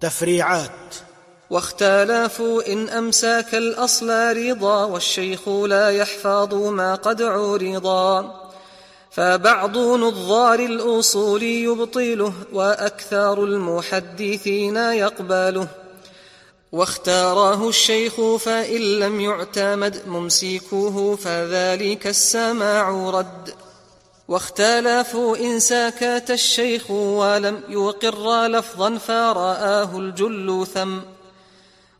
تفريعات واختلافوا إن أمساك الأصل رضا والشيخ لا يحفظ ما قد عرضا. فبعض نظار الأصول يبطله وأكثر المحدثين يقبله. واختاره الشيخ فإن لم يعتمد ممسكوه فذلك السماع رد. واختلفوا إن سكت الشيخ ولم يقر لفظا فرآه الجل ثم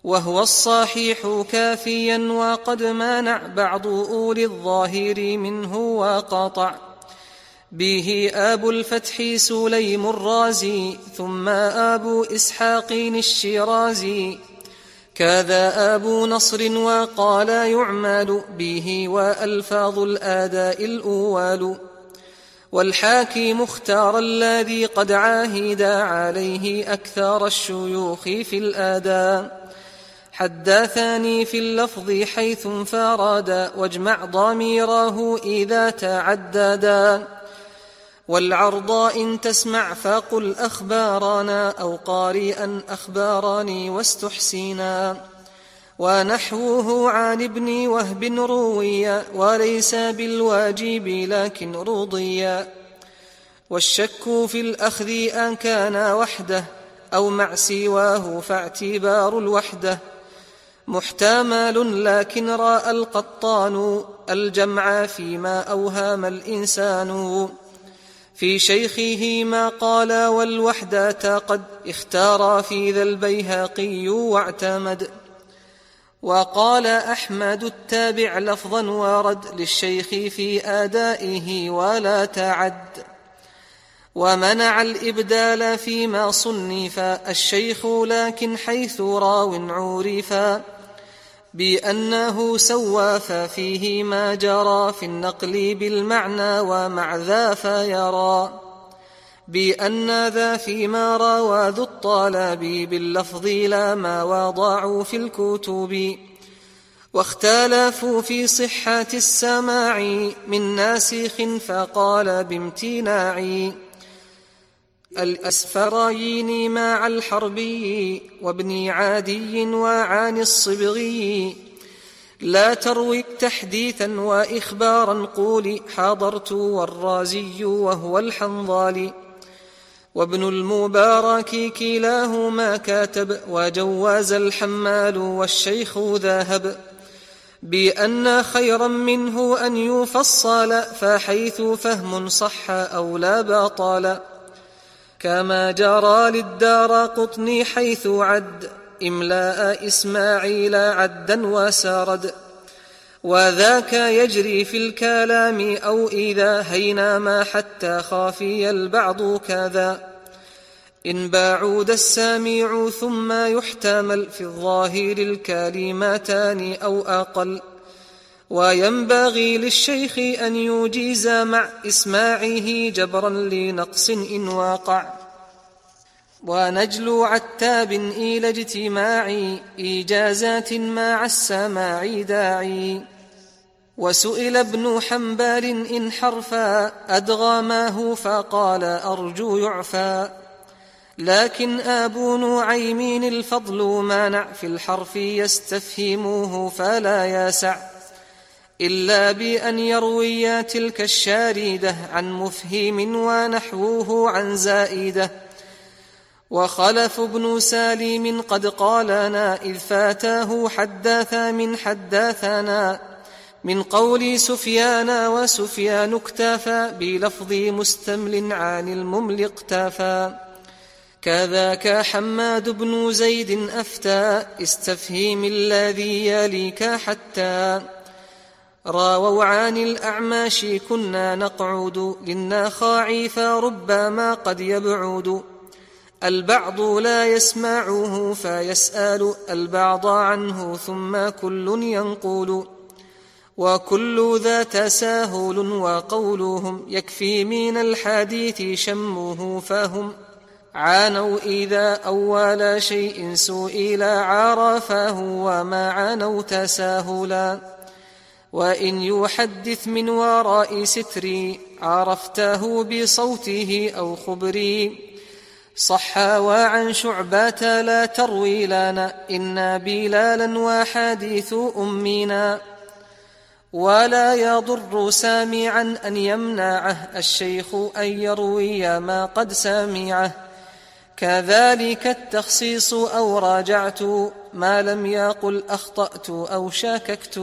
وهو الصحيح كافيا وقد مانع بعض أولي الظاهر منه وقطع به أبو الفتح سليم الرازي ثم أبو إسحاق الشيرازي كذا أبو نصر وقال يعمل به وألفاظ الآداء الأول والحاكم اختار الذي قد عاهد عليه أكثر الشيوخ في الآداء. حدثني في اللفظ حيث انفردا واجمع ضميره إذا تعددا والعرض إن تسمع فقل أخبارنا أو قارئا أخبارني واستحسنا. ونحوه عن ابن وهب رويا وليس بالواجب لكن رضيا والشك في الأخذ أن كان وحده أو مع سواه فاعتبار الوحده. محتمل لكن رأى القطان الجمع فيما أوهام الإنسان. في شيخه ما قال والوحدة قد اختار في ذا البيهقي واعتمد. وقال أحمد التابع لفظا ورد للشيخ في آدائه ولا تعد. ومنع الإبدال فيما صنف الشيخ لكن حيث راو عورفا بأنه سوى ففيه ما جرى في النقل بالمعنى ومع ذا فيرى. بأن ذا فيما روى ذو الطلب باللفظ لا ما وضعوا في الكتب واختلفوا في صحة السماع من ناسخ فقال بامتناع الأسفراين مع الحربي وابن عادي وعن الصبغي لا تروي تحديثا وإخبارا قولي حضرت والرازي وهو الحنظالي وابن المبارك كلاهما كاتب وجواز الحمال والشيخ ذاهب بأن خيرا منه أن يفصل فحيث فهم صح أو لا باطل. كما جرى للدار قطني حيث عد إملاء إسماعيل عدا وسرد. وذاك يجري في الكلام أو إذا هينما حتى خافي البعض كذا. إن باعود السامع ثم يحتمل في الظاهر الكلمتان أو أقل. وينبغي للشيخ أن يجيز مع إسماعه جبرا لنقص إن واقع. ونجل عتاب إلى اجتماع إيجازات مع السماع داعي. وسئل ابن حنبال إن حرفا أدغماه فقال أرجو يعفى لكن أبو نعيم الفضل مانع في الحرف يستفهموه فلا يسع إلا بأن يروي تلك الشاردة عن مفهيم ونحوه عن زائدة. وخلف بن سالم قد قالنا إذ فاتاه حدث من حدثنا من قول سفيان وسفيان اكتفى بلفظ مستمل عن الممل اقتفى كذاك حماد بن زيد أفتى استفهيم الذي يليك حتى راووا عن الأعماش كنا نقعد للنخاع فربما قد يبعد. البعض لا يسمعه فيسأل البعض عنه ثم كل ينقول. وكل ذا تساهل وقولهم يكفي من الحديث شمه فهم. عانوا إذا أول شيء سئل عرفه وما عانوا تساهلا. وإن يحدث من وراء ستري عرفته بصوته أو خبري. صح وعن شعبة لا تروي لنا إنا بلالا وحديث أمنا ولا يضر سامعا أن يمنعه الشيخ أن يروي ما قد سمعه. كذلك التخصيص أو راجعت ما لم يقل أخطأت أو شاككت.